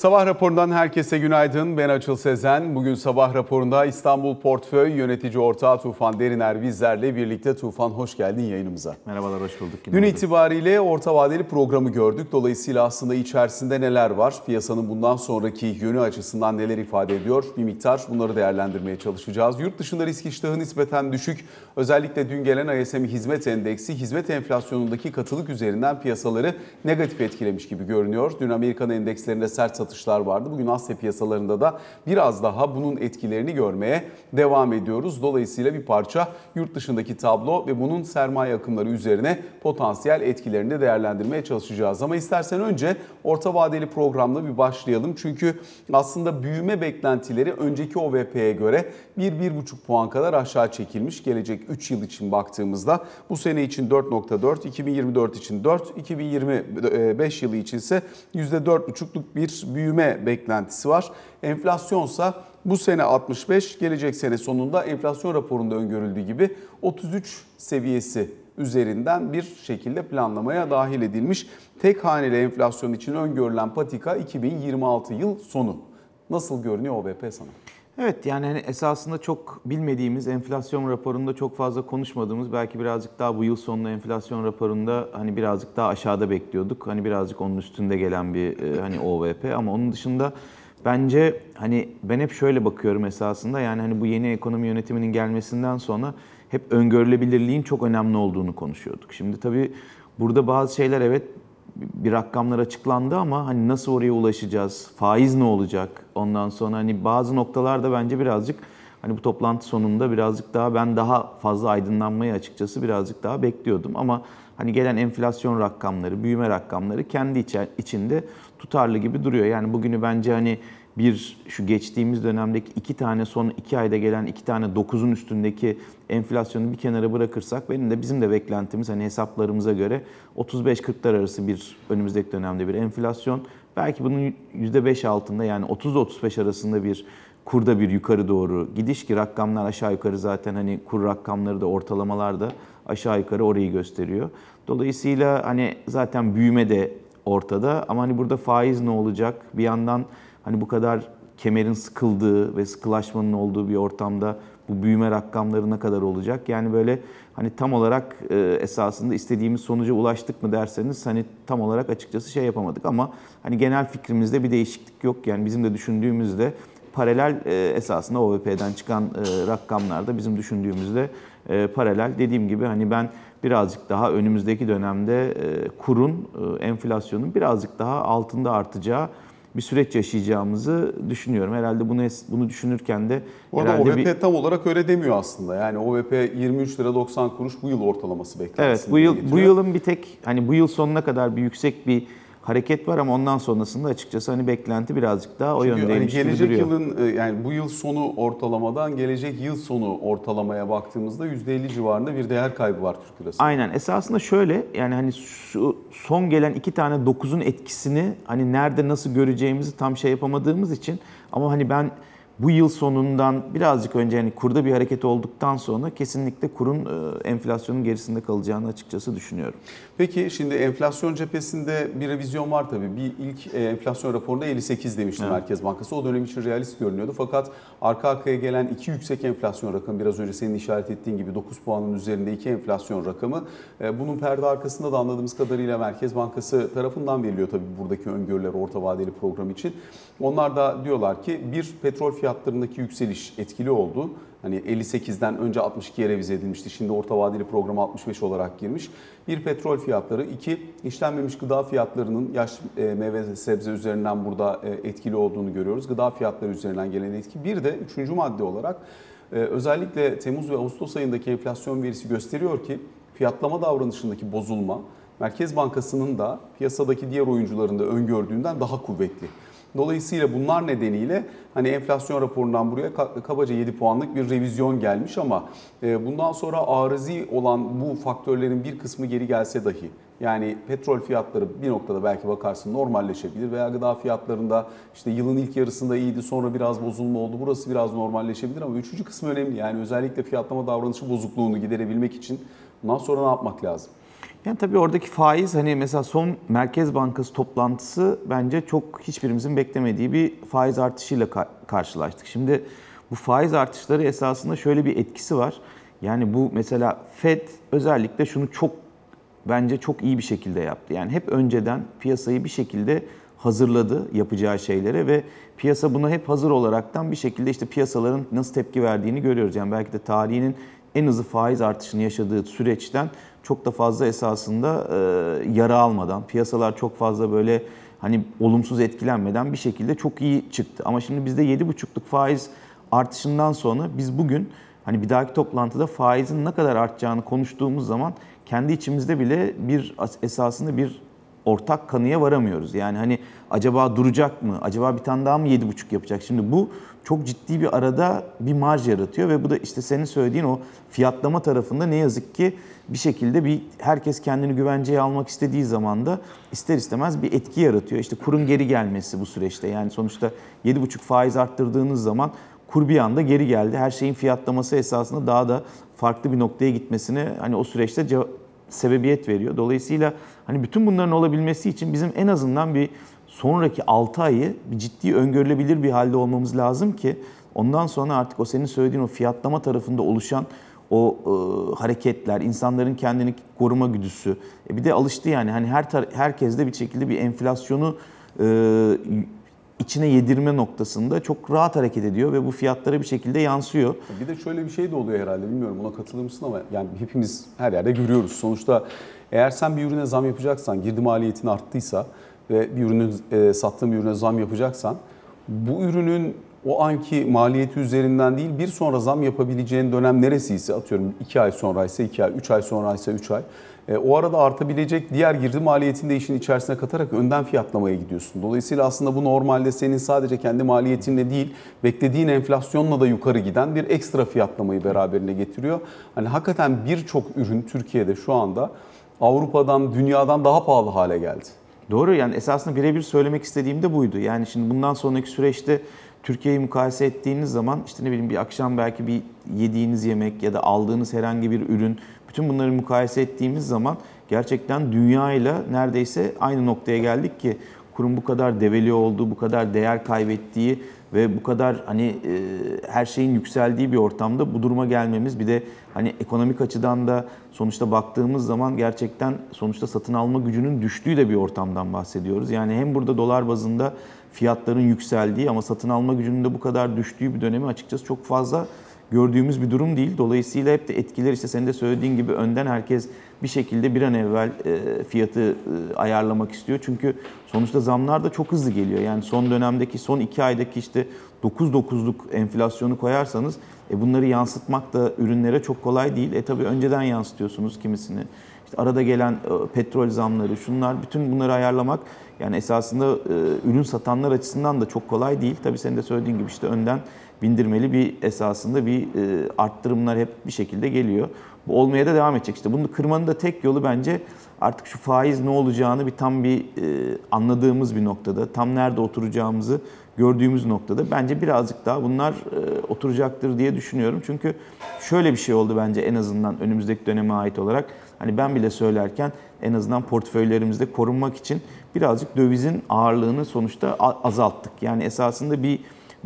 Sabah raporundan herkese günaydın. Ben Açıl Sezen. Bugün sabah raporunda İstanbul Portföy Yönetici Ortağı Tufan Deriner bizlerle birlikte. Tufan hoş geldin yayınımıza. Merhabalar, hoş bulduk. Dün itibariyle orta vadeli programı gördük. Dolayısıyla aslında içerisinde neler var? Piyasanın bundan sonraki yönü açısından neler ifade ediyor? Bir miktar bunları değerlendirmeye çalışacağız. Yurt dışında risk iştahı nispeten düşük. Özellikle dün gelen ISM Hizmet Endeksi hizmet enflasyonundaki katılık üzerinden piyasaları negatif etkilemiş gibi görünüyor. Dün Amerikan endekslerinde sert satışlar vardı. Bugün Asya piyasalarında da biraz daha bunun etkilerini görmeye devam ediyoruz. Dolayısıyla bir parça yurt dışındaki tablo ve bunun sermaye akımları üzerine potansiyel etkilerini de değerlendirmeye çalışacağız. Ama istersen önce orta vadeli programla bir başlayalım. Çünkü aslında büyüme beklentileri önceki OVP'ye göre 1-1,5 puan kadar aşağı çekilmiş. Gelecek 3 yıl için baktığımızda bu sene için 4.4, 2024 için 4, 2025 yılı için ise %4,5'luk bir büyüme beklentisi var. Enflasyonsa bu sene 65, gelecek sene sonunda enflasyon raporunda öngörüldüğü gibi 33 seviyesi üzerinden bir şekilde planlamaya dahil edilmiş. Tek haneli enflasyon için öngörülen patika 2026 yıl sonu. Nasıl görünüyor OVP sana? Evet yani hani esasında çok bilmediğimiz enflasyon raporunda çok fazla konuşmadığımız belki birazcık daha bu yıl sonunda enflasyon raporunda hani birazcık daha aşağıda bekliyorduk. Hani birazcık onun üstünde gelen bir e, hani OVP ama onun dışında bence hani ben hep şöyle bakıyorum esasında yani hani bu yeni ekonomi yönetiminin gelmesinden sonra hep öngörülebilirliğin çok önemli olduğunu konuşuyorduk. Şimdi tabii burada bazı şeyler evet bir rakamlar açıklandı ama hani nasıl oraya ulaşacağız? Faiz ne olacak? Ondan sonra hani bazı noktalarda bence birazcık hani bu toplantı sonunda birazcık daha ben daha fazla aydınlanmayı açıkçası birazcık daha bekliyordum ama hani gelen enflasyon rakamları, büyüme rakamları kendi içinde tutarlı gibi duruyor. Yani bugünü bence hani bir şu geçtiğimiz dönemdeki iki tane son iki ayda gelen iki tane dokuzun üstündeki enflasyonu bir kenara bırakırsak benim de bizim de beklentimiz hani hesaplarımıza göre 35-40'lar arası bir önümüzdeki dönemde bir enflasyon. Belki bunun %5 altında yani 30-35 arasında bir kurda bir yukarı doğru gidiş ki rakamlar aşağı yukarı zaten hani kur rakamları da ortalamalar da aşağı yukarı orayı gösteriyor. Dolayısıyla hani zaten büyüme de ortada ama hani burada faiz ne olacak? Bir yandan hani bu kadar kemerin sıkıldığı ve sıkılaşmanın olduğu bir ortamda bu büyüme rakamları ne kadar olacak? Yani böyle hani tam olarak e, esasında istediğimiz sonuca ulaştık mı derseniz hani tam olarak açıkçası şey yapamadık ama hani genel fikrimizde bir değişiklik yok. Yani bizim de düşündüğümüzde paralel e, esasında OVP'den çıkan e, rakamlarda bizim düşündüğümüzde paralel. Dediğim gibi hani ben birazcık daha önümüzdeki dönemde kurun, enflasyonun birazcık daha altında artacağı bir süreç yaşayacağımızı düşünüyorum. Herhalde bunu bunu düşünürken de Bu arada OVP bir... tam olarak öyle demiyor aslında. Yani OVP 23 lira 90 kuruş bu yıl ortalaması beklentisi. Evet, bu yıl getiriyor. bu yılın bir tek hani bu yıl sonuna kadar bir yüksek bir hareket var ama ondan sonrasında açıkçası hani beklenti birazcık daha o Çünkü yöndeymiş hani gelecek gibi duruyor. yılın e, yani bu yıl sonu ortalamadan gelecek yıl sonu ortalamaya baktığımızda %50 civarında bir değer kaybı var Türk lirası. Aynen. Esasında şöyle yani hani şu son gelen iki tane dokuzun etkisini hani nerede nasıl göreceğimizi tam şey yapamadığımız için ama hani ben bu yıl sonundan birazcık önce yani kurda bir hareket olduktan sonra kesinlikle kurun e, enflasyonun gerisinde kalacağını açıkçası düşünüyorum. Peki şimdi enflasyon cephesinde bir revizyon var tabii. Bir ilk e, enflasyon raporunda 58 demişti evet. Merkez Bankası. O dönem için realist görünüyordu. Fakat arka arkaya gelen iki yüksek enflasyon rakamı biraz önce senin işaret ettiğin gibi 9 puanın üzerinde iki enflasyon rakamı. E, bunun perde arkasında da anladığımız kadarıyla Merkez Bankası tarafından veriliyor tabii buradaki öngörüler orta vadeli program için. Onlar da diyorlar ki bir petrol fiyatlarındaki yükseliş etkili oldu. Hani 58'den önce 62'ye revize edilmişti. Şimdi orta vadeli programa 65 olarak girmiş. Bir petrol fiyatları, iki işlenmemiş gıda fiyatlarının yaş e, meyve sebze üzerinden burada e, etkili olduğunu görüyoruz. Gıda fiyatları üzerinden gelen etki. Bir de üçüncü madde olarak e, özellikle Temmuz ve Ağustos ayındaki enflasyon verisi gösteriyor ki fiyatlama davranışındaki bozulma Merkez Bankası'nın da piyasadaki diğer oyuncuların da öngördüğünden daha kuvvetli. Dolayısıyla bunlar nedeniyle hani enflasyon raporundan buraya kabaca 7 puanlık bir revizyon gelmiş ama e, bundan sonra arızi olan bu faktörlerin bir kısmı geri gelse dahi yani petrol fiyatları bir noktada belki bakarsın normalleşebilir veya gıda fiyatlarında işte yılın ilk yarısında iyiydi sonra biraz bozulma oldu. Burası biraz normalleşebilir ama üçüncü kısmı önemli. Yani özellikle fiyatlama davranışı bozukluğunu giderebilmek için bundan sonra ne yapmak lazım? Yani tabii oradaki faiz hani mesela son Merkez Bankası toplantısı bence çok hiçbirimizin beklemediği bir faiz artışıyla ka- karşılaştık. Şimdi bu faiz artışları esasında şöyle bir etkisi var. Yani bu mesela Fed özellikle şunu çok bence çok iyi bir şekilde yaptı. Yani hep önceden piyasayı bir şekilde hazırladı yapacağı şeylere ve piyasa buna hep hazır olaraktan bir şekilde işte piyasaların nasıl tepki verdiğini görüyoruz. Yani belki de tarihinin en hızlı faiz artışını yaşadığı süreçten çok da fazla esasında e, yara almadan, piyasalar çok fazla böyle hani olumsuz etkilenmeden bir şekilde çok iyi çıktı. Ama şimdi bizde 7,5'luk faiz artışından sonra biz bugün hani bir dahaki toplantıda faizin ne kadar artacağını konuştuğumuz zaman kendi içimizde bile bir esasında bir ortak kanıya varamıyoruz. Yani hani acaba duracak mı? Acaba bir tane daha mı 7,5 yapacak? Şimdi bu çok ciddi bir arada bir marj yaratıyor ve bu da işte senin söylediğin o fiyatlama tarafında ne yazık ki bir şekilde bir herkes kendini güvenceye almak istediği zaman da ister istemez bir etki yaratıyor. İşte kurun geri gelmesi bu süreçte. Yani sonuçta 7,5 faiz arttırdığınız zaman kur bir anda geri geldi. Her şeyin fiyatlaması esasında daha da farklı bir noktaya gitmesine hani o süreçte sebebiyet veriyor. Dolayısıyla hani bütün bunların olabilmesi için bizim en azından bir sonraki 6 ayı bir ciddi öngörülebilir bir halde olmamız lazım ki ondan sonra artık o senin söylediğin o fiyatlama tarafında oluşan o e, hareketler, insanların kendini koruma güdüsü. E bir de alıştı yani hani her herkes de bir şekilde bir enflasyonu e, içine yedirme noktasında çok rahat hareket ediyor ve bu fiyatlara bir şekilde yansıyor. Bir de şöyle bir şey de oluyor herhalde bilmiyorum ona katılır mısın ama yani hepimiz her yerde görüyoruz. Sonuçta eğer sen bir ürüne zam yapacaksan, girdi maliyetin arttıysa ve bir ürünün e, sattığın bir ürüne zam yapacaksan bu ürünün o anki maliyeti üzerinden değil bir sonra zam yapabileceğin dönem neresiyse atıyorum 2 ay sonraysa 2 ay, 3 ay sonraysa 3 ay. E, o arada artabilecek diğer girdi maliyetini de işin içerisine katarak önden fiyatlamaya gidiyorsun. Dolayısıyla aslında bu normalde senin sadece kendi maliyetinle değil beklediğin enflasyonla da yukarı giden bir ekstra fiyatlamayı beraberine getiriyor. Hani hakikaten birçok ürün Türkiye'de şu anda Avrupa'dan, dünyadan daha pahalı hale geldi. Doğru yani esasında birebir söylemek istediğim de buydu. Yani şimdi bundan sonraki süreçte Türkiye'yi mukayese ettiğiniz zaman işte ne bileyim bir akşam belki bir yediğiniz yemek ya da aldığınız herhangi bir ürün bütün bunları mukayese ettiğimiz zaman gerçekten dünyayla neredeyse aynı noktaya geldik ki kurum bu kadar develi olduğu, bu kadar değer kaybettiği ve bu kadar hani e, her şeyin yükseldiği bir ortamda bu duruma gelmemiz bir de hani ekonomik açıdan da sonuçta baktığımız zaman gerçekten sonuçta satın alma gücünün düştüğü de bir ortamdan bahsediyoruz. Yani hem burada dolar bazında fiyatların yükseldiği ama satın alma gücünün de bu kadar düştüğü bir dönemi açıkçası çok fazla gördüğümüz bir durum değil. Dolayısıyla hep de etkiler işte senin de söylediğin gibi önden herkes bir şekilde bir an evvel e, fiyatı e, ayarlamak istiyor. Çünkü sonuçta zamlar da çok hızlı geliyor. Yani son dönemdeki, son iki aydaki işte 9-9'luk enflasyonu koyarsanız e, bunları yansıtmak da ürünlere çok kolay değil. E tabii önceden yansıtıyorsunuz kimisini. İşte arada gelen e, petrol zamları, şunlar bütün bunları ayarlamak yani esasında e, ürün satanlar açısından da çok kolay değil. Tabii senin de söylediğin gibi işte önden bindirmeli bir esasında bir e, arttırımlar hep bir şekilde geliyor. Bu olmaya da devam edecek. İşte bunu kırmanın da tek yolu bence artık şu faiz ne olacağını bir tam bir anladığımız bir noktada, tam nerede oturacağımızı gördüğümüz noktada bence birazcık daha bunlar oturacaktır diye düşünüyorum. Çünkü şöyle bir şey oldu bence en azından önümüzdeki döneme ait olarak. Hani ben bile söylerken en azından portföylerimizde korunmak için birazcık dövizin ağırlığını sonuçta azalttık. Yani esasında bir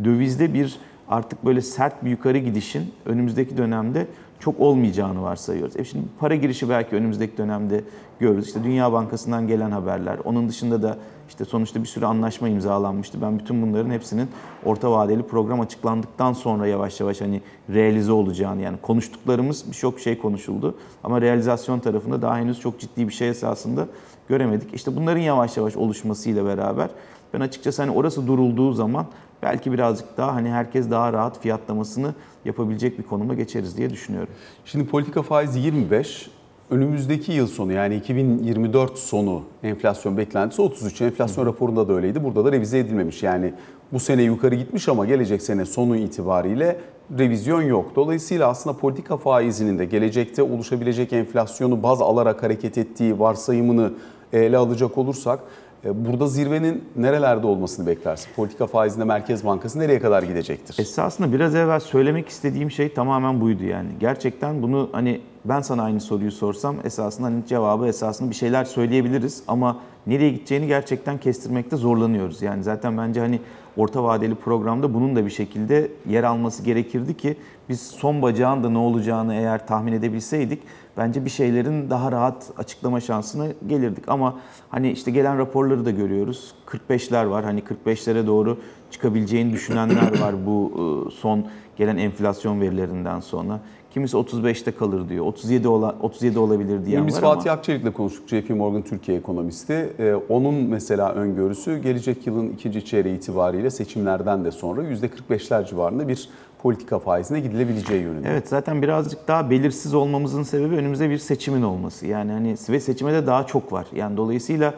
dövizde bir artık böyle sert bir yukarı gidişin önümüzdeki dönemde çok olmayacağını varsayıyoruz. E şimdi para girişi belki önümüzdeki dönemde görürüz. İşte Dünya Bankası'ndan gelen haberler. Onun dışında da işte sonuçta bir sürü anlaşma imzalanmıştı. Ben bütün bunların hepsinin orta vadeli program açıklandıktan sonra yavaş yavaş hani realize olacağını yani konuştuklarımız birçok şey konuşuldu. Ama realizasyon tarafında daha henüz çok ciddi bir şey esasında göremedik. İşte bunların yavaş yavaş oluşmasıyla beraber ben açıkçası hani orası durulduğu zaman belki birazcık daha hani herkes daha rahat fiyatlamasını yapabilecek bir konuma geçeriz diye düşünüyorum. Şimdi politika faizi 25. Önümüzdeki yıl sonu yani 2024 sonu enflasyon beklentisi 33. Enflasyon raporunda da öyleydi. Burada da revize edilmemiş. Yani bu sene yukarı gitmiş ama gelecek sene sonu itibariyle revizyon yok. Dolayısıyla aslında politika faizinin de gelecekte oluşabilecek enflasyonu baz alarak hareket ettiği varsayımını ele alacak olursak burada zirvenin nerelerde olmasını beklersin? Politika faizinde Merkez Bankası nereye kadar gidecektir? Esasında biraz evvel söylemek istediğim şey tamamen buydu yani. Gerçekten bunu hani ben sana aynı soruyu sorsam esasında hani cevabı esasında bir şeyler söyleyebiliriz ama nereye gideceğini gerçekten kestirmekte zorlanıyoruz. Yani zaten bence hani orta vadeli programda bunun da bir şekilde yer alması gerekirdi ki biz son bacağın da ne olacağını eğer tahmin edebilseydik bence bir şeylerin daha rahat açıklama şansına gelirdik. Ama hani işte gelen raporları da görüyoruz. 45'ler var. Hani 45'lere doğru çıkabileceğini düşünenler var bu e, son gelen enflasyon verilerinden sonra. Kimisi 35'te kalır diyor. 37 ola, 37 olabilir diyen Biz var Fatih ama Akçelik'le konuştuk. JP Morgan Türkiye ekonomisti. Ee, onun mesela öngörüsü gelecek yılın ikinci çeyreği itibariyle seçimlerden de sonra %45'ler civarında bir politika faizine gidilebileceği yönünde. Evet zaten birazcık daha belirsiz olmamızın sebebi önümüzde bir seçimin olması. Yani hani ve seçime de daha çok var. Yani dolayısıyla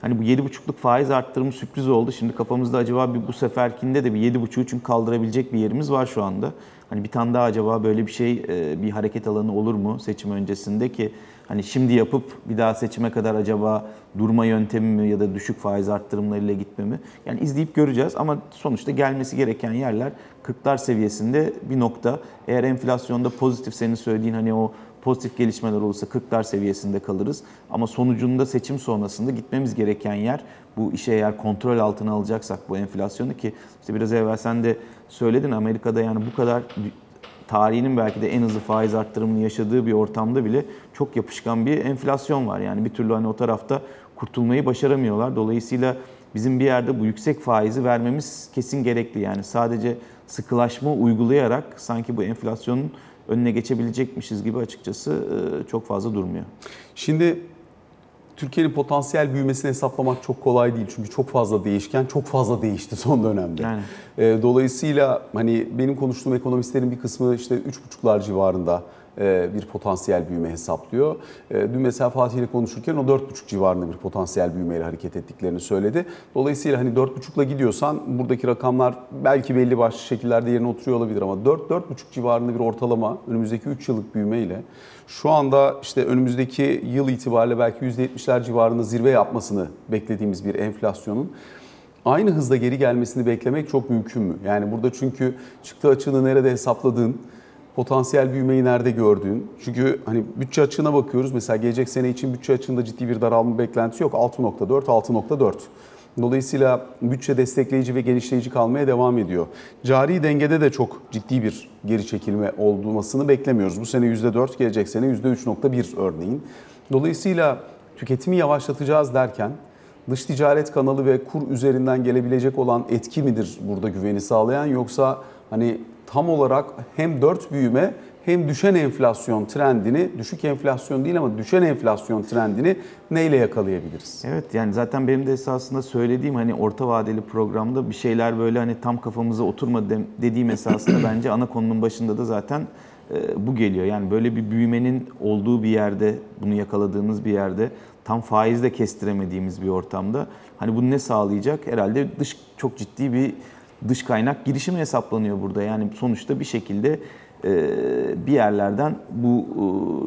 hani bu 7,5'luk faiz arttırımı sürpriz oldu. Şimdi kafamızda acaba bir bu seferkinde de bir 7,5'u çünkü kaldırabilecek bir yerimiz var şu anda. Hani bir tane daha acaba böyle bir şey e, bir hareket alanı olur mu seçim öncesinde ki hani şimdi yapıp bir daha seçime kadar acaba durma yöntemi mi ya da düşük faiz arttırımlarıyla gitme mi? Yani izleyip göreceğiz ama sonuçta gelmesi gereken yerler 40'lar seviyesinde bir nokta. Eğer enflasyonda pozitif senin söylediğin hani o pozitif gelişmeler olursa 40'lar seviyesinde kalırız. Ama sonucunda seçim sonrasında gitmemiz gereken yer bu işe eğer kontrol altına alacaksak bu enflasyonu ki işte biraz evvel sen de söyledin Amerika'da yani bu kadar tarihinin belki de en hızlı faiz arttırımını yaşadığı bir ortamda bile çok yapışkan bir enflasyon var. Yani bir türlü hani o tarafta kurtulmayı başaramıyorlar. Dolayısıyla bizim bir yerde bu yüksek faizi vermemiz kesin gerekli. Yani sadece sıkılaşma uygulayarak sanki bu enflasyonun önüne geçebilecekmişiz gibi açıkçası e, çok fazla durmuyor. Şimdi Türkiye'nin potansiyel büyümesini hesaplamak çok kolay değil. Çünkü çok fazla değişken, çok fazla değişti son dönemde. Yani. Ee, Dolayısıyla hani benim konuştuğum ekonomistlerin bir kısmı işte 3,5'lar civarında e, bir potansiyel büyüme hesaplıyor. E, Dün mesela Fatih ile konuşurken o 4,5 civarında bir potansiyel büyümeyle hareket ettiklerini söyledi. Dolayısıyla hani 4,5'la gidiyorsan buradaki rakamlar belki belli başlı şekillerde yerine oturuyor olabilir ama 4-4,5 civarında bir ortalama önümüzdeki 3 yıllık büyümeyle şu anda işte önümüzdeki yıl itibariyle belki %70'ler civarında zirve yapmasını beklediğimiz bir enflasyonun aynı hızda geri gelmesini beklemek çok mümkün mü? Yani burada çünkü çıktı açığını nerede hesapladığın, potansiyel büyümeyi nerede gördüğün. Çünkü hani bütçe açığına bakıyoruz. Mesela gelecek sene için bütçe açığında ciddi bir daralma beklentisi yok. 6.4, 6.4. Dolayısıyla bütçe destekleyici ve genişleyici kalmaya devam ediyor. Cari dengede de çok ciddi bir geri çekilme olmasını beklemiyoruz. Bu sene %4, gelecek sene %3.1 örneğin. Dolayısıyla tüketimi yavaşlatacağız derken dış ticaret kanalı ve kur üzerinden gelebilecek olan etki midir burada güveni sağlayan yoksa hani tam olarak hem 4 büyüme hem düşen enflasyon trendini, düşük enflasyon değil ama düşen enflasyon trendini neyle yakalayabiliriz? Evet yani zaten benim de esasında söylediğim hani orta vadeli programda bir şeyler böyle hani tam kafamıza oturmadı dediğim esasında bence ana konunun başında da zaten e, bu geliyor. Yani böyle bir büyümenin olduğu bir yerde, bunu yakaladığımız bir yerde tam faiz de kestiremediğimiz bir ortamda hani bunu ne sağlayacak? Herhalde dış çok ciddi bir dış kaynak girişimi hesaplanıyor burada. Yani sonuçta bir şekilde e, bir yerlerden bu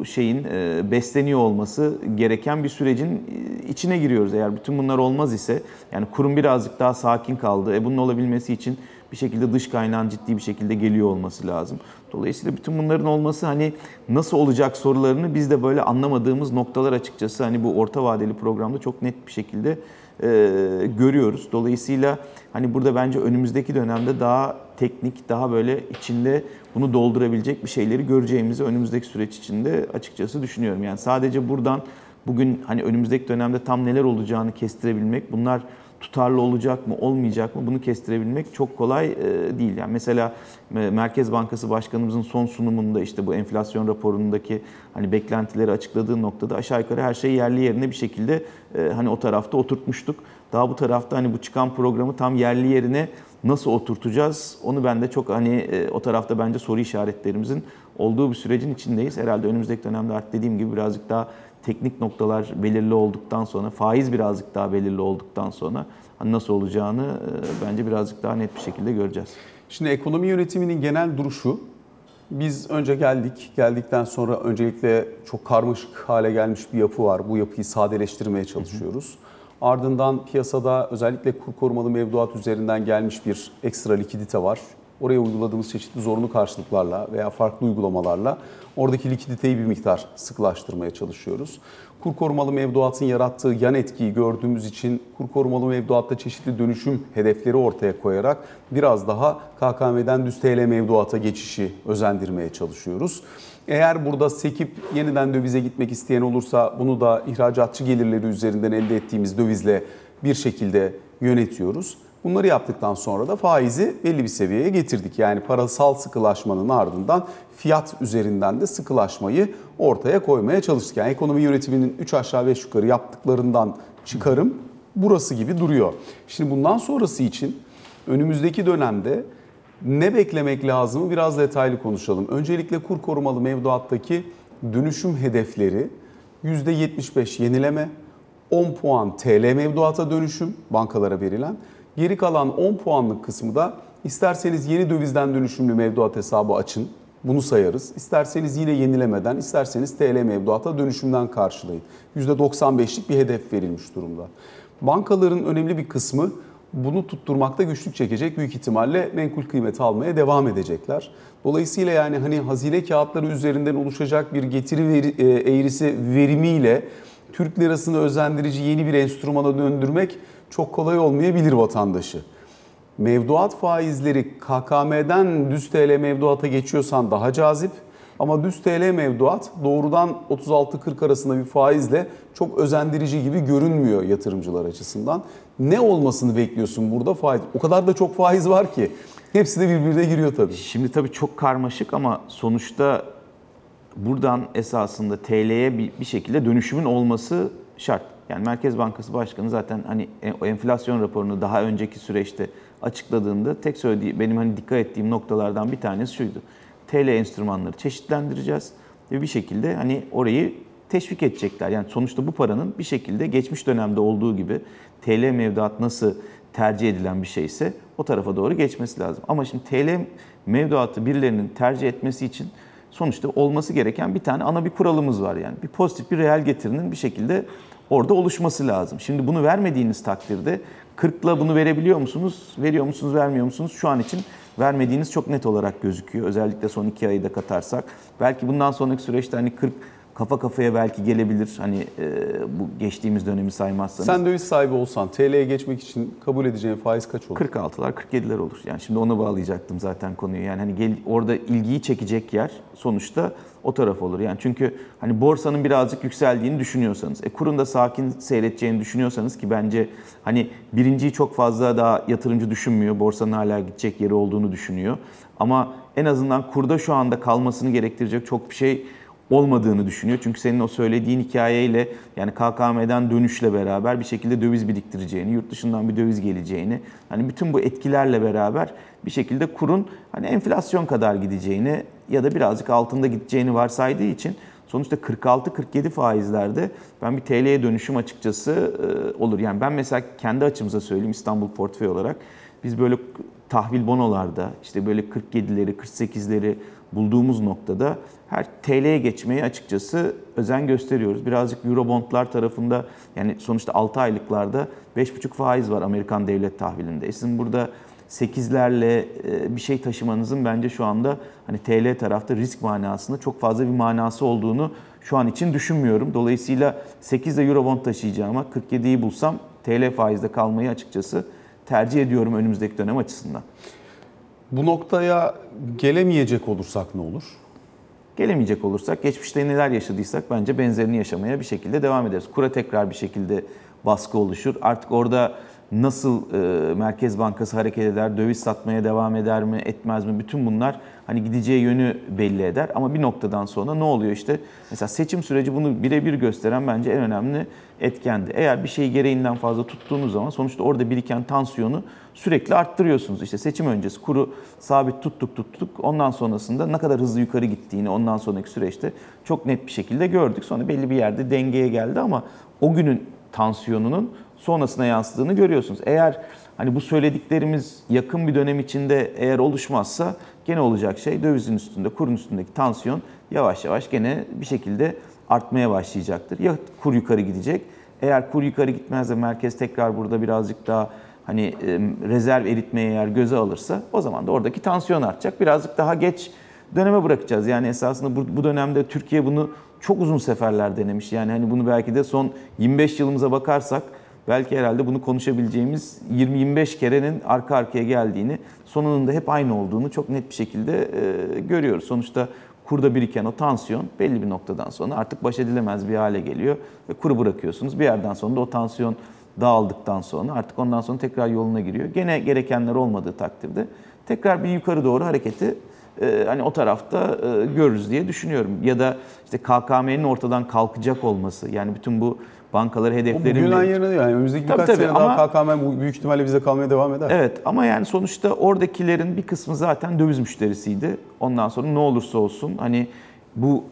e, şeyin e, besleniyor olması gereken bir sürecin içine giriyoruz. Eğer bütün bunlar olmaz ise yani kurum birazcık daha sakin kaldı. E bunun olabilmesi için bir şekilde dış kaynağın ciddi bir şekilde geliyor olması lazım. Dolayısıyla bütün bunların olması hani nasıl olacak sorularını biz de böyle anlamadığımız noktalar açıkçası hani bu orta vadeli programda çok net bir şekilde e, görüyoruz. Dolayısıyla hani burada bence önümüzdeki dönemde daha teknik, daha böyle içinde bunu doldurabilecek bir şeyleri göreceğimizi önümüzdeki süreç içinde açıkçası düşünüyorum. Yani sadece buradan bugün hani önümüzdeki dönemde tam neler olacağını kestirebilmek, bunlar tutarlı olacak mı, olmayacak mı bunu kestirebilmek çok kolay e, değil. Yani mesela e, Merkez Bankası Başkanımızın son sunumunda işte bu enflasyon raporundaki hani beklentileri açıkladığı noktada aşağı yukarı her şey yerli yerine bir şekilde e, hani o tarafta oturtmuştuk. Daha bu tarafta hani bu çıkan programı tam yerli yerine nasıl oturtacağız? Onu ben de çok hani o tarafta bence soru işaretlerimizin olduğu bir sürecin içindeyiz. Herhalde önümüzdeki dönemde artık dediğim gibi birazcık daha teknik noktalar belirli olduktan sonra, faiz birazcık daha belirli olduktan sonra hani nasıl olacağını e, bence birazcık daha net bir şekilde göreceğiz. Şimdi ekonomi yönetiminin genel duruşu biz önce geldik. Geldikten sonra öncelikle çok karmaşık hale gelmiş bir yapı var. Bu yapıyı sadeleştirmeye çalışıyoruz. Ardından piyasada özellikle kur korumalı mevduat üzerinden gelmiş bir ekstra likidite var. Oraya uyguladığımız çeşitli zorunlu karşılıklarla veya farklı uygulamalarla oradaki likiditeyi bir miktar sıkılaştırmaya çalışıyoruz. Kur korumalı mevduatın yarattığı yan etkiyi gördüğümüz için kur korumalı mevduatta çeşitli dönüşüm hedefleri ortaya koyarak biraz daha KKM'den düz TL mevduata geçişi özendirmeye çalışıyoruz. Eğer burada sekip yeniden dövize gitmek isteyen olursa bunu da ihracatçı gelirleri üzerinden elde ettiğimiz dövizle bir şekilde yönetiyoruz. Bunları yaptıktan sonra da faizi belli bir seviyeye getirdik. Yani parasal sıkılaşmanın ardından fiyat üzerinden de sıkılaşmayı ortaya koymaya çalıştık. Yani ekonomi yönetiminin 3 aşağı 5 yukarı yaptıklarından çıkarım burası gibi duruyor. Şimdi bundan sonrası için önümüzdeki dönemde ne beklemek lazımı biraz detaylı konuşalım. Öncelikle kur korumalı mevduattaki dönüşüm hedefleri %75 yenileme, 10 puan TL mevduata dönüşüm bankalara verilen. Geri kalan 10 puanlık kısmı da isterseniz yeni dövizden dönüşümlü mevduat hesabı açın. Bunu sayarız. İsterseniz yine yenilemeden, isterseniz TL mevduata dönüşümden karşılayın. %95'lik bir hedef verilmiş durumda. Bankaların önemli bir kısmı bunu tutturmakta güçlük çekecek. Büyük ihtimalle menkul kıymeti almaya devam edecekler. Dolayısıyla yani hani hazine kağıtları üzerinden oluşacak bir getiri e, eğrisi verimiyle Türk lirasını özendirici yeni bir enstrümana döndürmek çok kolay olmayabilir vatandaşı. Mevduat faizleri KKM'den düz TL mevduata geçiyorsan daha cazip. Ama düz TL mevduat doğrudan 36-40 arasında bir faizle çok özendirici gibi görünmüyor yatırımcılar açısından. Ne olmasını bekliyorsun burada faiz? O kadar da çok faiz var ki. Hepsi de birbirine giriyor tabii. Şimdi tabii çok karmaşık ama sonuçta buradan esasında TL'ye bir, bir şekilde dönüşümün olması şart. Yani Merkez Bankası Başkanı zaten hani e- o enflasyon raporunu daha önceki süreçte açıkladığında tek söylediği benim hani dikkat ettiğim noktalardan bir tanesi şuydu. TL enstrümanları çeşitlendireceğiz ve bir şekilde hani orayı teşvik edecekler. Yani sonuçta bu paranın bir şekilde geçmiş dönemde olduğu gibi TL mevduat nasıl tercih edilen bir şeyse o tarafa doğru geçmesi lazım. Ama şimdi TL mevduatı birilerinin tercih etmesi için sonuçta olması gereken bir tane ana bir kuralımız var yani. Bir pozitif bir reel getirinin bir şekilde orada oluşması lazım. Şimdi bunu vermediğiniz takdirde 40'la bunu verebiliyor musunuz? Veriyor musunuz, vermiyor musunuz? Şu an için vermediğiniz çok net olarak gözüküyor. Özellikle son iki ayı da katarsak. Belki bundan sonraki süreçte hani 40 kafa kafaya belki gelebilir. Hani e, bu geçtiğimiz dönemi saymazsanız. Sen döviz sahibi olsan TL'ye geçmek için kabul edeceğin faiz kaç olur? 46'lar 47'ler olur. Yani şimdi onu bağlayacaktım zaten konuyu. Yani hani gel, orada ilgiyi çekecek yer sonuçta o taraf olur. Yani çünkü hani borsanın birazcık yükseldiğini düşünüyorsanız, e, kurun da sakin seyredeceğini düşünüyorsanız ki bence hani birinciyi çok fazla daha yatırımcı düşünmüyor. Borsanın hala gidecek yeri olduğunu düşünüyor. Ama en azından kurda şu anda kalmasını gerektirecek çok bir şey olmadığını düşünüyor. Çünkü senin o söylediğin hikayeyle yani KKM'den dönüşle beraber bir şekilde döviz biriktireceğini, yurt dışından bir döviz geleceğini, hani bütün bu etkilerle beraber bir şekilde kurun hani enflasyon kadar gideceğini ya da birazcık altında gideceğini varsaydığı için sonuçta 46-47 faizlerde ben bir TL'ye dönüşüm açıkçası e, olur. Yani ben mesela kendi açımıza söyleyeyim İstanbul portföy olarak biz böyle tahvil bonolarda işte böyle 47'leri 48'leri bulduğumuz noktada her TL'ye geçmeye açıkçası özen gösteriyoruz. Birazcık Eurobondlar tarafında yani sonuçta 6 aylıklarda 5,5 faiz var Amerikan devlet tahvilinde. E sizin burada 8'lerle bir şey taşımanızın bence şu anda hani TL tarafta risk manasında çok fazla bir manası olduğunu şu an için düşünmüyorum. Dolayısıyla 8 ile Eurobond taşıyacağıma 47'yi bulsam TL faizde kalmayı açıkçası tercih ediyorum önümüzdeki dönem açısından. Bu noktaya gelemeyecek olursak ne olur? Gelemeyecek olursak, geçmişte neler yaşadıysak bence benzerini yaşamaya bir şekilde devam ederiz. Kura tekrar bir şekilde baskı oluşur. Artık orada nasıl e, Merkez Bankası hareket eder, döviz satmaya devam eder mi, etmez mi? Bütün bunlar hani gideceği yönü belli eder. Ama bir noktadan sonra ne oluyor işte? Mesela seçim süreci bunu birebir gösteren bence en önemli etkendi. Eğer bir şeyi gereğinden fazla tuttuğunuz zaman sonuçta orada biriken tansiyonu sürekli arttırıyorsunuz. İşte seçim öncesi kuru sabit tuttuk tuttuk. Ondan sonrasında ne kadar hızlı yukarı gittiğini ondan sonraki süreçte çok net bir şekilde gördük. Sonra belli bir yerde dengeye geldi ama o günün tansiyonunun sonrasına yansıdığını görüyorsunuz. Eğer hani bu söylediklerimiz yakın bir dönem içinde eğer oluşmazsa gene olacak şey dövizin üstünde, kurun üstündeki tansiyon yavaş yavaş gene bir şekilde artmaya başlayacaktır. Ya kur yukarı gidecek. Eğer kur yukarı gitmez de merkez tekrar burada birazcık daha hani rezerv eritmeye eğer göze alırsa o zaman da oradaki tansiyon artacak. Birazcık daha geç döneme bırakacağız. Yani esasında bu, bu dönemde Türkiye bunu çok uzun seferler denemiş. Yani hani bunu belki de son 25 yılımıza bakarsak belki herhalde bunu konuşabileceğimiz 20-25 kerenin arka arkaya geldiğini, sonunun da hep aynı olduğunu çok net bir şekilde e, görüyoruz. Sonuçta kurda biriken o tansiyon belli bir noktadan sonra artık baş edilemez bir hale geliyor ve kuru bırakıyorsunuz. Bir yerden sonra da o tansiyon dağıldıktan sonra artık ondan sonra tekrar yoluna giriyor. Gene gerekenler olmadığı takdirde tekrar bir yukarı doğru hareketi e, hani o tarafta e, görürüz diye düşünüyorum. Ya da işte KKM'nin ortadan kalkacak olması yani bütün bu bankaları hedeflerin bugünden yarına değil yani önümüzdeki Tabii, birkaç tabii, sene daha ama- KKM bu büyük ihtimalle bize kalmaya devam eder. Evet ama yani sonuçta oradakilerin bir kısmı zaten döviz müşterisiydi. Ondan sonra ne olursa olsun hani bu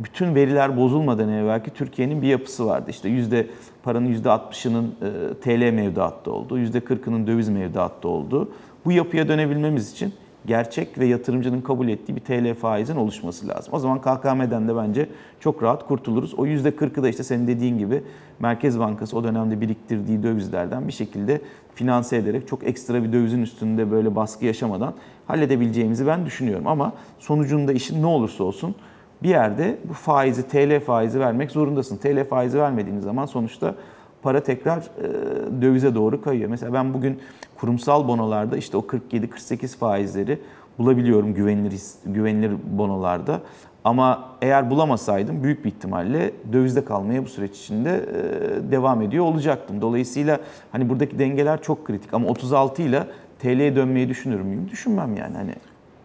bütün veriler bozulmadan evvelki Türkiye'nin bir yapısı vardı. İşte yüzde paranın yüzde 60'ının e, TL mevduatta olduğu, yüzde 40'ının döviz mevduatta olduğu. Bu yapıya dönebilmemiz için gerçek ve yatırımcının kabul ettiği bir TL faizin oluşması lazım. O zaman KKM'den de bence çok rahat kurtuluruz. O yüzde 40'ı da işte senin dediğin gibi Merkez Bankası o dönemde biriktirdiği dövizlerden bir şekilde finanse ederek çok ekstra bir dövizin üstünde böyle baskı yaşamadan halledebileceğimizi ben düşünüyorum. Ama sonucunda işin ne olursa olsun bir yerde bu faizi, TL faizi vermek zorundasın. TL faizi vermediğiniz zaman sonuçta para tekrar e, dövize doğru kayıyor. Mesela ben bugün kurumsal bonolarda işte o 47-48 faizleri bulabiliyorum güvenilir güvenilir bonolarda. Ama eğer bulamasaydım büyük bir ihtimalle dövizde kalmaya bu süreç içinde e, devam ediyor olacaktım. Dolayısıyla hani buradaki dengeler çok kritik ama 36 ile TL'ye dönmeyi düşünür müyüm? Düşünmem yani hani.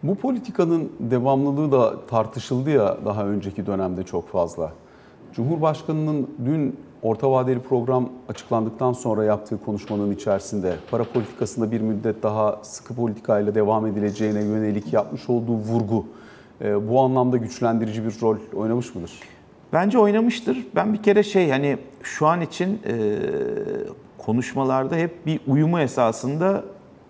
Bu politikanın devamlılığı da tartışıldı ya daha önceki dönemde çok fazla. Cumhurbaşkanının dün orta vadeli program açıklandıktan sonra yaptığı konuşmanın içerisinde para politikasında bir müddet daha sıkı politikayla devam edileceğine yönelik yapmış olduğu vurgu e, bu anlamda güçlendirici bir rol oynamış mıdır? Bence oynamıştır. Ben bir kere şey hani şu an için e, konuşmalarda hep bir uyumu esasında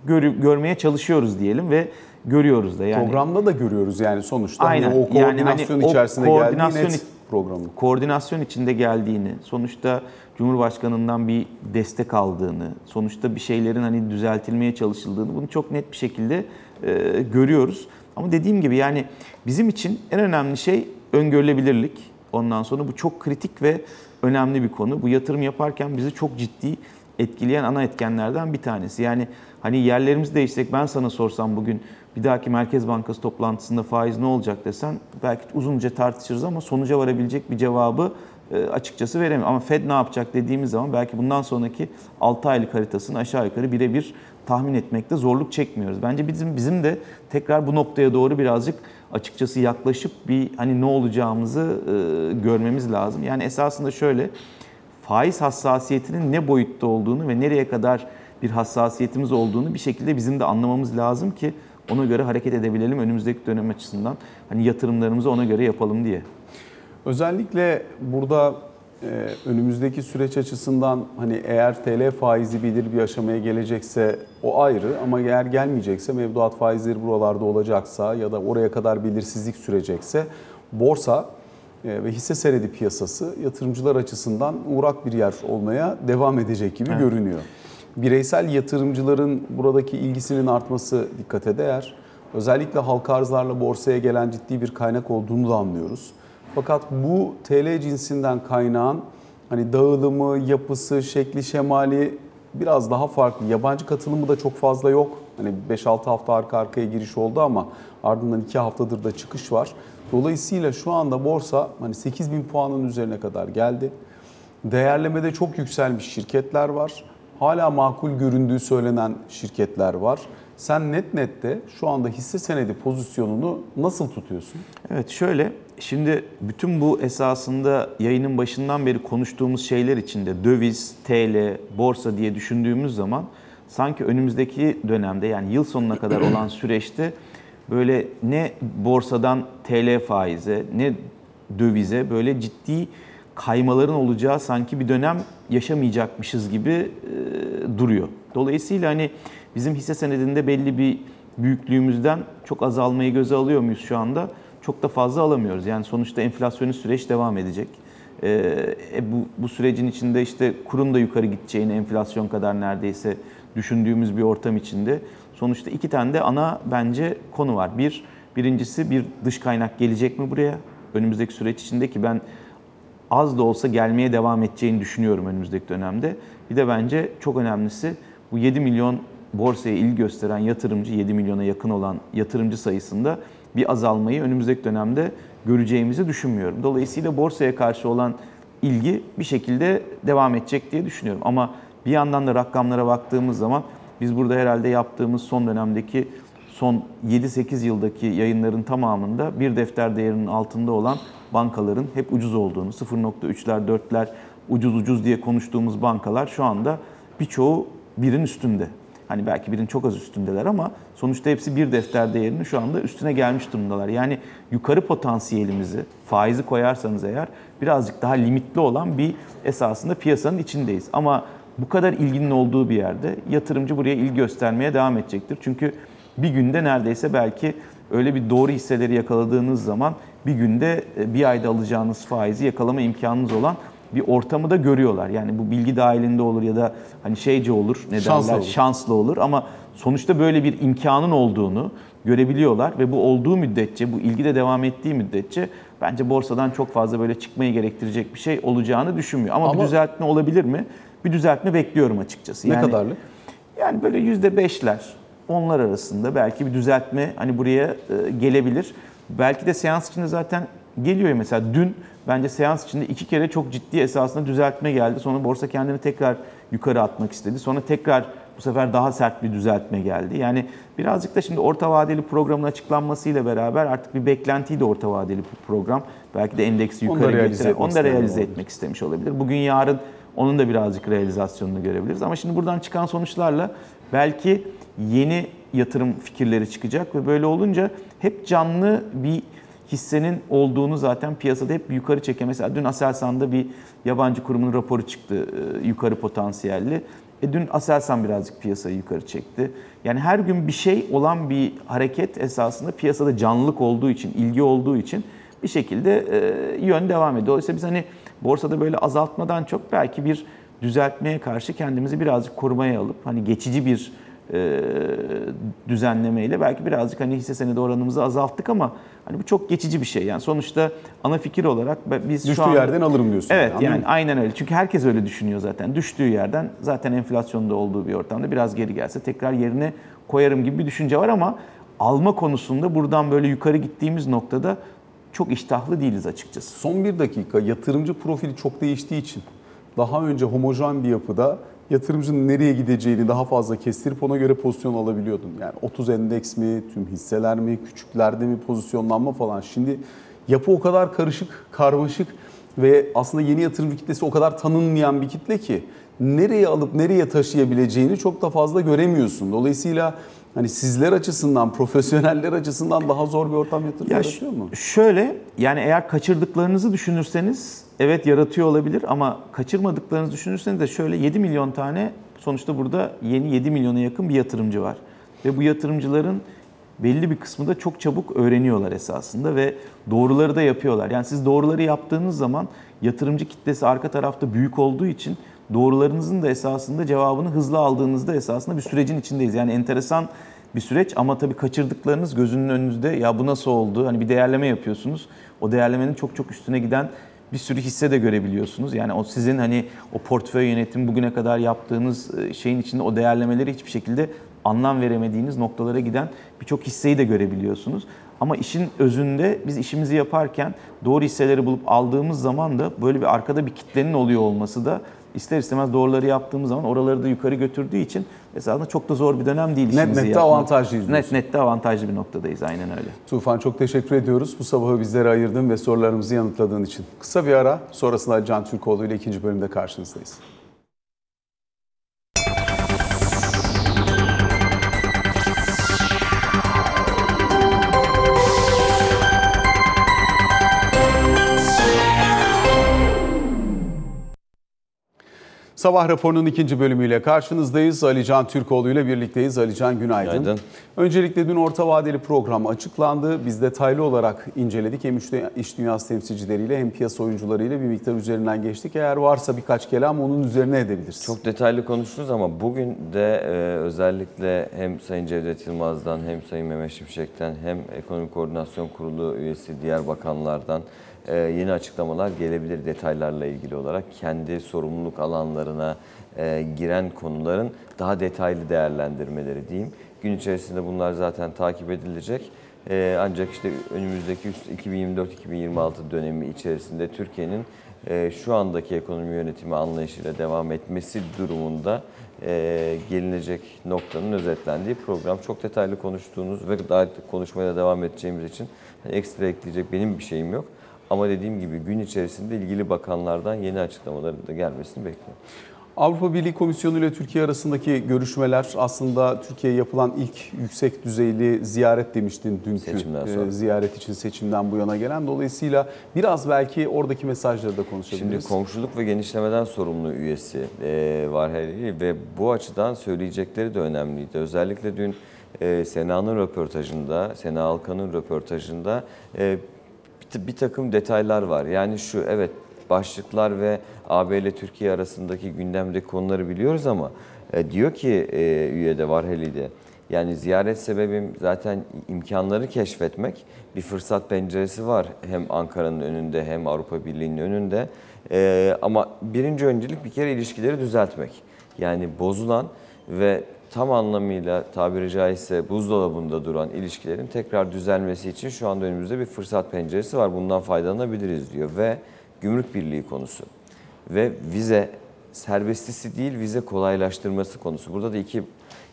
görü- görmeye çalışıyoruz diyelim ve görüyoruz da yani. Programda da görüyoruz yani sonuçta hani Aynen. o Yani koordinasyon hani o içerisinde koordinasyon geldiği net programın. koordinasyon içinde geldiğini, sonuçta Cumhurbaşkanından bir destek aldığını, sonuçta bir şeylerin hani düzeltilmeye çalışıldığını bunu çok net bir şekilde e, görüyoruz. Ama dediğim gibi yani bizim için en önemli şey öngörülebilirlik. Ondan sonra bu çok kritik ve önemli bir konu. Bu yatırım yaparken bizi çok ciddi etkileyen ana etkenlerden bir tanesi. Yani hani yerlerimizi değişsek ben sana sorsam bugün bir dahaki Merkez Bankası toplantısında faiz ne olacak desen belki uzunca tartışırız ama sonuca varabilecek bir cevabı e, açıkçası veremiyorum. Ama Fed ne yapacak dediğimiz zaman belki bundan sonraki 6 aylık haritasını aşağı yukarı birebir tahmin etmekte zorluk çekmiyoruz. Bence bizim bizim de tekrar bu noktaya doğru birazcık açıkçası yaklaşıp bir hani ne olacağımızı e, görmemiz lazım. Yani esasında şöyle faiz hassasiyetinin ne boyutta olduğunu ve nereye kadar bir hassasiyetimiz olduğunu bir şekilde bizim de anlamamız lazım ki ona göre hareket edebilelim önümüzdeki dönem açısından. Hani yatırımlarımızı ona göre yapalım diye. Özellikle burada e, önümüzdeki süreç açısından hani eğer TL faizi belirli bir aşamaya gelecekse o ayrı ama eğer gelmeyecekse mevduat faizleri buralarda olacaksa ya da oraya kadar belirsizlik sürecekse borsa e, ve hisse senedi piyasası yatırımcılar açısından uğrak bir yer olmaya devam edecek gibi Evet. görünüyor. Bireysel yatırımcıların buradaki ilgisinin artması dikkate değer. Özellikle halka arzlarla borsaya gelen ciddi bir kaynak olduğunu da anlıyoruz. Fakat bu TL cinsinden kaynağın hani dağılımı, yapısı, şekli, şemali biraz daha farklı. Yabancı katılımı da çok fazla yok. Hani 5-6 hafta arka arkaya giriş oldu ama ardından 2 haftadır da çıkış var. Dolayısıyla şu anda borsa hani 8000 puanın üzerine kadar geldi. Değerlemede çok yükselmiş şirketler var. Hala makul göründüğü söylenen şirketler var. Sen net nette şu anda hisse senedi pozisyonunu nasıl tutuyorsun? Evet şöyle şimdi bütün bu esasında yayının başından beri konuştuğumuz şeyler içinde döviz, TL, borsa diye düşündüğümüz zaman sanki önümüzdeki dönemde yani yıl sonuna kadar olan süreçte böyle ne borsadan TL faize ne dövize böyle ciddi kaymaların olacağı sanki bir dönem yaşamayacakmışız gibi e, duruyor. Dolayısıyla hani bizim hisse senedinde belli bir büyüklüğümüzden çok azalmayı göze alıyor muyuz şu anda? Çok da fazla alamıyoruz. Yani sonuçta enflasyonist süreç devam edecek. E, e, bu, bu sürecin içinde işte kurun da yukarı gideceğini enflasyon kadar neredeyse düşündüğümüz bir ortam içinde. Sonuçta iki tane de ana bence konu var. Bir, birincisi bir dış kaynak gelecek mi buraya? Önümüzdeki süreç içinde ki ben az da olsa gelmeye devam edeceğini düşünüyorum önümüzdeki dönemde. Bir de bence çok önemlisi bu 7 milyon borsaya ilgi gösteren yatırımcı, 7 milyona yakın olan yatırımcı sayısında bir azalmayı önümüzdeki dönemde göreceğimizi düşünmüyorum. Dolayısıyla borsaya karşı olan ilgi bir şekilde devam edecek diye düşünüyorum. Ama bir yandan da rakamlara baktığımız zaman biz burada herhalde yaptığımız son dönemdeki son 7-8 yıldaki yayınların tamamında bir defter değerinin altında olan bankaların hep ucuz olduğunu, 0.3'ler 4'ler ucuz ucuz diye konuştuğumuz bankalar şu anda birçoğu birin üstünde. Hani belki birin çok az üstündeler ama sonuçta hepsi bir defter değerinin şu anda üstüne gelmiş durumdalar. Yani yukarı potansiyelimizi faizi koyarsanız eğer birazcık daha limitli olan bir esasında piyasanın içindeyiz. Ama bu kadar ilginin olduğu bir yerde yatırımcı buraya ilgi göstermeye devam edecektir. Çünkü bir günde neredeyse belki öyle bir doğru hisseleri yakaladığınız zaman bir günde e, bir ayda alacağınız faizi yakalama imkanınız olan bir ortamı da görüyorlar. Yani bu bilgi dahilinde olur ya da hani şeyce olur, ne Şanslı derler, olur. şanslı olur ama sonuçta böyle bir imkanın olduğunu görebiliyorlar ve bu olduğu müddetçe, bu ilgi de devam ettiği müddetçe bence borsadan çok fazla böyle çıkmayı gerektirecek bir şey olacağını düşünmüyor. Ama, Ama- bir düzeltme olabilir mi? Bir düzeltme bekliyorum açıkçası. Ne Yani- kadarlık? yani böyle yüzde beşler, onlar arasında belki bir düzeltme hani buraya e, gelebilir. Belki de seans içinde zaten geliyor mesela dün bence seans içinde iki kere çok ciddi esasında düzeltme geldi. Sonra borsa kendini tekrar yukarı atmak istedi. Sonra tekrar bu sefer daha sert bir düzeltme geldi. Yani birazcık da şimdi orta vadeli programın açıklanmasıyla beraber artık bir beklentiyi de orta vadeli program. Belki de endeksi Onu yukarı etmek onu da realize isteyen etmek istemiş olabilir. Bugün yarın onun da birazcık realizasyonunu görebiliriz. Ama şimdi buradan çıkan sonuçlarla belki yeni yatırım fikirleri çıkacak ve böyle olunca hep canlı bir hissenin olduğunu zaten piyasada hep yukarı çeken. Mesela dün Aselsan'da bir yabancı kurumun raporu çıktı e, yukarı potansiyelli. E dün Aselsan birazcık piyasayı yukarı çekti. Yani her gün bir şey olan bir hareket esasında piyasada canlılık olduğu için, ilgi olduğu için bir şekilde e, yön devam ediyor. Dolayısıyla biz hani borsada böyle azaltmadan çok belki bir düzeltmeye karşı kendimizi birazcık korumaya alıp hani geçici bir e, düzenlemeyle belki birazcık hani hisse senedi oranımızı azalttık ama hani bu çok geçici bir şey. Yani sonuçta ana fikir olarak biz Düştüğü şu anda yerden alırım diyorsun. Evet yani mı? aynen öyle. Çünkü herkes öyle düşünüyor zaten. Düştüğü yerden zaten enflasyonda olduğu bir ortamda biraz geri gelse tekrar yerine koyarım gibi bir düşünce var ama alma konusunda buradan böyle yukarı gittiğimiz noktada çok iştahlı değiliz açıkçası. Son bir dakika yatırımcı profili çok değiştiği için daha önce homojen bir yapıda yatırımcının nereye gideceğini daha fazla kestirip ona göre pozisyon alabiliyordun. Yani 30 endeks mi, tüm hisseler mi, küçüklerde mi pozisyonlanma falan. Şimdi yapı o kadar karışık, karmaşık ve aslında yeni yatırımcı kitlesi o kadar tanınmayan bir kitle ki nereye alıp nereye taşıyabileceğini çok da fazla göremiyorsun. Dolayısıyla hani sizler açısından, profesyoneller açısından daha zor bir ortam yatırım Ya yaratıyor mu? şöyle yani eğer kaçırdıklarınızı düşünürseniz evet yaratıyor olabilir ama kaçırmadıklarınızı düşünürseniz de şöyle 7 milyon tane sonuçta burada yeni 7 milyona yakın bir yatırımcı var. Ve bu yatırımcıların belli bir kısmı da çok çabuk öğreniyorlar esasında ve doğruları da yapıyorlar. Yani siz doğruları yaptığınız zaman yatırımcı kitlesi arka tarafta büyük olduğu için doğrularınızın da esasında cevabını hızlı aldığınızda esasında bir sürecin içindeyiz. Yani enteresan bir süreç ama tabii kaçırdıklarınız gözünün önünüzde ya bu nasıl oldu? Hani bir değerleme yapıyorsunuz. O değerlemenin çok çok üstüne giden bir sürü hisse de görebiliyorsunuz. Yani o sizin hani o portföy yönetim bugüne kadar yaptığınız e, şeyin içinde o değerlemeleri hiçbir şekilde anlam veremediğiniz noktalara giden birçok hisseyi de görebiliyorsunuz. Ama işin özünde biz işimizi yaparken doğru hisseleri bulup aldığımız zaman da böyle bir arkada bir kitlenin oluyor olması da ister istemez doğruları yaptığımız zaman oraları da yukarı götürdüğü için esasında çok da zor bir dönem değil Net nette avantajlıyız Net nette avantajlı bir noktadayız aynen öyle. Tufan çok teşekkür ediyoruz. Bu sabahı bizlere ayırdın ve sorularımızı yanıtladığın için. Kısa bir ara sonrasında Can Türkoğlu ile ikinci bölümde karşınızdayız. Sabah raporunun ikinci bölümüyle karşınızdayız. Alican Türkoğlu ile birlikteyiz. Alican günaydın. Günaydın. Öncelikle dün orta vadeli program açıklandı. Biz detaylı olarak inceledik. Hem iş dü- iş dünyası temsilcileriyle hem piyasa oyuncularıyla bir miktar üzerinden geçtik. Eğer varsa birkaç kelam onun üzerine edebiliriz. Çok detaylı konuştunuz ama bugün de e, özellikle hem Sayın Cevdet Yılmaz'dan hem Sayın Mehmet Şimşek'ten hem Ekonomi Koordinasyon Kurulu üyesi diğer bakanlardan e, yeni açıklamalar gelebilir detaylarla ilgili olarak. Kendi sorumluluk alanlarına e, giren konuların daha detaylı değerlendirmeleri diyeyim. Gün içerisinde bunlar zaten takip edilecek. E, ancak işte önümüzdeki üst- 2024-2026 dönemi içerisinde Türkiye'nin e, şu andaki ekonomi yönetimi anlayışıyla devam etmesi durumunda e, gelinecek noktanın özetlendiği program. Çok detaylı konuştuğunuz ve daha konuşmaya devam edeceğimiz için ekstra ekleyecek benim bir şeyim yok. Ama dediğim gibi gün içerisinde ilgili bakanlardan yeni açıklamaların da gelmesini bekliyorum. Avrupa Birliği Komisyonu ile Türkiye arasındaki görüşmeler aslında Türkiye'ye yapılan ilk yüksek düzeyli ziyaret demiştin dünkü Seçimden e, sonra. ziyaret için seçimden bu yana gelen. Dolayısıyla biraz belki oradaki mesajları da Şimdi konuşabiliriz. komşuluk ve genişlemeden sorumlu üyesi e, var her ili ve bu açıdan söyleyecekleri de önemliydi. Özellikle dün e, Sena'nın röportajında, Sena Alkan'ın röportajında bir, ta- bir takım detaylar var. Yani şu evet başlıklar ve AB ile Türkiye arasındaki gündemdeki konuları biliyoruz ama e, diyor ki e, üyede Varheli'de yani ziyaret sebebim zaten imkanları keşfetmek. Bir fırsat penceresi var hem Ankara'nın önünde hem Avrupa Birliği'nin önünde. Ee, ama birinci öncelik bir kere ilişkileri düzeltmek. Yani bozulan ve tam anlamıyla tabiri caizse buzdolabında duran ilişkilerin tekrar düzelmesi için şu anda önümüzde bir fırsat penceresi var. Bundan faydalanabiliriz diyor ve gümrük birliği konusu ve vize serbestisi değil vize kolaylaştırması konusu. Burada da iki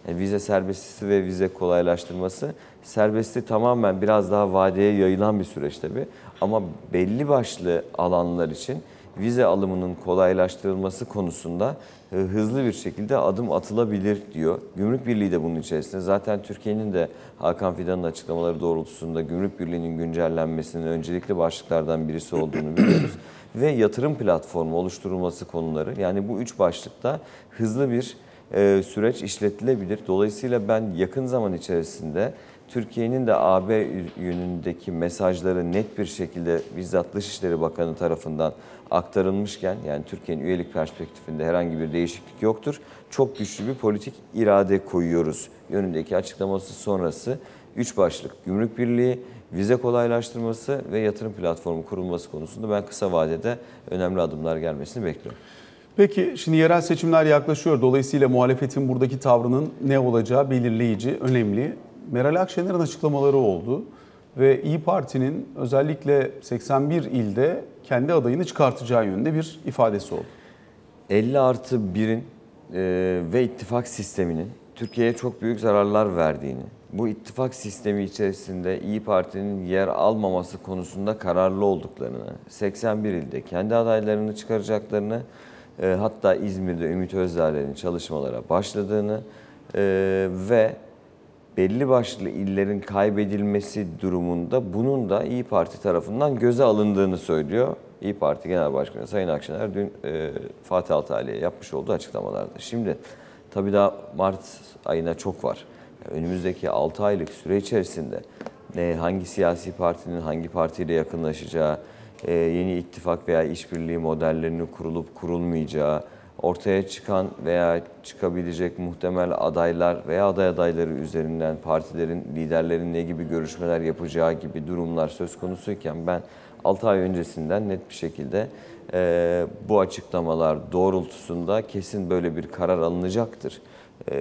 yani vize serbestisi ve vize kolaylaştırması. Serbesti tamamen biraz daha vadeye yayılan bir süreç tabii. Ama belli başlı alanlar için vize alımının kolaylaştırılması konusunda hızlı bir şekilde adım atılabilir diyor. Gümrük Birliği de bunun içerisinde. Zaten Türkiye'nin de Hakan Fidan'ın açıklamaları doğrultusunda Gümrük Birliği'nin güncellenmesinin öncelikli başlıklardan birisi olduğunu biliyoruz. Ve yatırım platformu oluşturulması konuları. Yani bu üç başlıkta hızlı bir e, süreç işletilebilir. Dolayısıyla ben yakın zaman içerisinde Türkiye'nin de AB yönündeki mesajları net bir şekilde bizzat Dışişleri Bakanı tarafından aktarılmışken yani Türkiye'nin üyelik perspektifinde herhangi bir değişiklik yoktur. Çok güçlü bir politik irade koyuyoruz yönündeki açıklaması sonrası 3 başlık gümrük birliği, vize kolaylaştırması ve yatırım platformu kurulması konusunda ben kısa vadede önemli adımlar gelmesini bekliyorum. Peki şimdi yerel seçimler yaklaşıyor. Dolayısıyla muhalefetin buradaki tavrının ne olacağı belirleyici, önemli. Meral Akşener'in açıklamaları oldu ve İyi Parti'nin özellikle 81 ilde kendi adayını çıkartacağı yönünde bir ifadesi oldu. 50 artı 1'in e, ve ittifak sisteminin Türkiye'ye çok büyük zararlar verdiğini, bu ittifak sistemi içerisinde İyi Parti'nin yer almaması konusunda kararlı olduklarını, 81 ilde kendi adaylarını çıkaracaklarını, e, hatta İzmir'de Ümit Özdağ'ın çalışmalara başladığını e, ve belli başlı illerin kaybedilmesi durumunda bunun da İyi Parti tarafından göze alındığını söylüyor. İyi Parti Genel Başkanı Sayın Akşener dün e, Fatih Altaylı'ya yapmış olduğu açıklamalarda. Şimdi tabii daha Mart ayına çok var. Önümüzdeki 6 aylık süre içerisinde e, hangi siyasi partinin hangi partiyle yakınlaşacağı, e, yeni ittifak veya işbirliği modellerinin kurulup kurulmayacağı, ortaya çıkan veya çıkabilecek muhtemel adaylar veya aday adayları üzerinden partilerin, liderlerin ne gibi görüşmeler yapacağı gibi durumlar söz konusuyken ben 6 ay öncesinden net bir şekilde e, bu açıklamalar doğrultusunda kesin böyle bir karar alınacaktır e,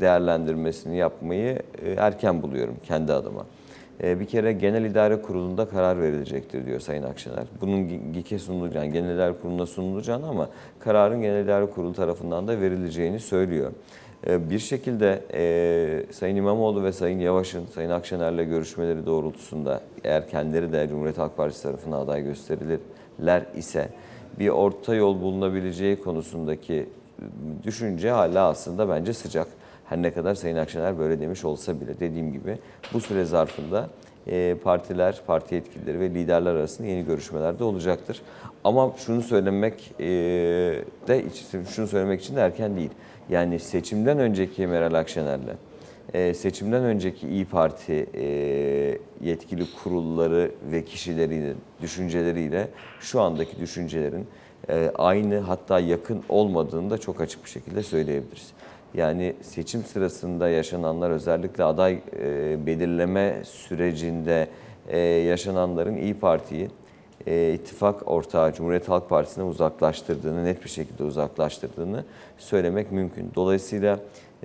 değerlendirmesini yapmayı e, erken buluyorum kendi adıma. E, Bir kere Genel İdare Kurulu'nda karar verilecektir diyor Sayın Akşener. Bunun GİK'e sunulacağını, Genel İdare Kurulu'na sunulacağını ama kararın Genel İdare Kurulu tarafından da verileceğini söylüyor. E, Bir şekilde e, Sayın İmamoğlu ve Sayın Yavaş'ın Sayın Akşener'le görüşmeleri doğrultusunda eğer kendileri de Cumhuriyet Halk Partisi tarafından aday gösterilirler ise bir orta yol bulunabileceği konusundaki düşünce hala aslında bence sıcak. Her ne kadar Sayın Akşener böyle demiş olsa bile dediğim gibi bu süre zarfında e, partiler, parti yetkilileri ve liderler arasında yeni görüşmeler de olacaktır. Ama şunu söylemek e, de şunu söylemek için de erken değil. Yani seçimden önceki Meral Akşener'le e, seçimden önceki İyi Parti yetkili kurulları ve kişileriyle, düşünceleriyle şu andaki düşüncelerin aynı hatta yakın olmadığını da çok açık bir şekilde söyleyebiliriz. Yani seçim sırasında yaşananlar özellikle aday e, belirleme sürecinde e, yaşananların İyi Parti'yi e, ittifak ortağı Cumhuriyet Halk Partisi'ne uzaklaştırdığını, net bir şekilde uzaklaştırdığını söylemek mümkün. Dolayısıyla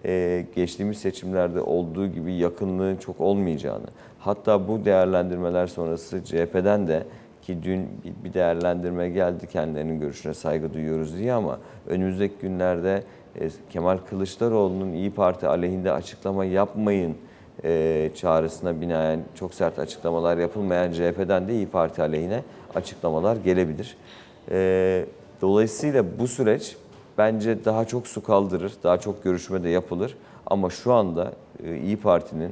e, geçtiğimiz seçimlerde olduğu gibi yakınlığın çok olmayacağını, hatta bu değerlendirmeler sonrası CHP'den de ki dün bir- değerlendirme geldi kendilerinin görüşüne saygı duyuyoruz diye ama önümüzdeki günlerde Kemal Kılıçdaroğlu'nun İyi Parti aleyhinde açıklama yapmayın e, çağrısına binaen çok sert açıklamalar yapılmayan CHP'den de İyi Parti aleyhine açıklamalar gelebilir. E, dolayısıyla bu süreç bence daha çok su kaldırır, daha çok görüşme de yapılır. Ama şu anda e, İyi Parti'nin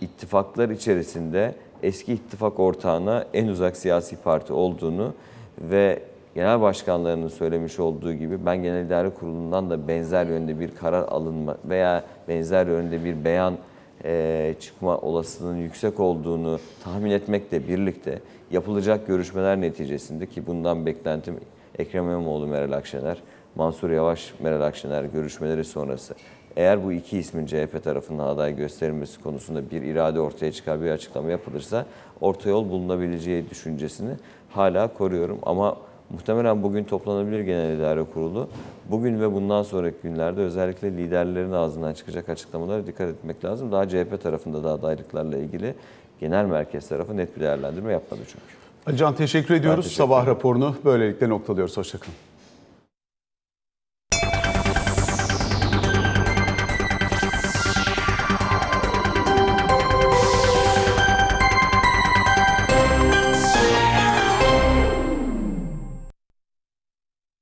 ittifaklar içerisinde eski ittifak ortağına en uzak siyasi parti olduğunu ve genel başkanlarının söylemiş olduğu gibi ben Genel İdare Kurulu'ndan da benzer yönde bir karar alınma veya benzer yönde bir beyan e, çıkma olasılığının yüksek olduğunu tahmin etmekle birlikte yapılacak görüşmeler neticesinde ki bundan beklentim Ekrem İmamoğlu, Meral Akşener, Mansur Yavaş, Meral Akşener görüşmeleri sonrası eğer bu iki ismin CHP tarafından aday gösterilmesi konusunda bir irade ortaya çıkar, bir açıklama yapılırsa orta yol bulunabileceği düşüncesini hala koruyorum. Ama muhtemelen bugün toplanabilir Genel İdare Kurulu. Bugün ve bundan sonraki günlerde özellikle liderlerin ağzından çıkacak açıklamalara dikkat etmek lazım. Daha CHP tarafında da adaylıklarla ilgili genel merkez tarafı net bir değerlendirme yapmadı çünkü. Alican teşekkür ediyoruz. teşekkür Sabah raporunu böylelikle noktalıyoruz. Hoşçakalın.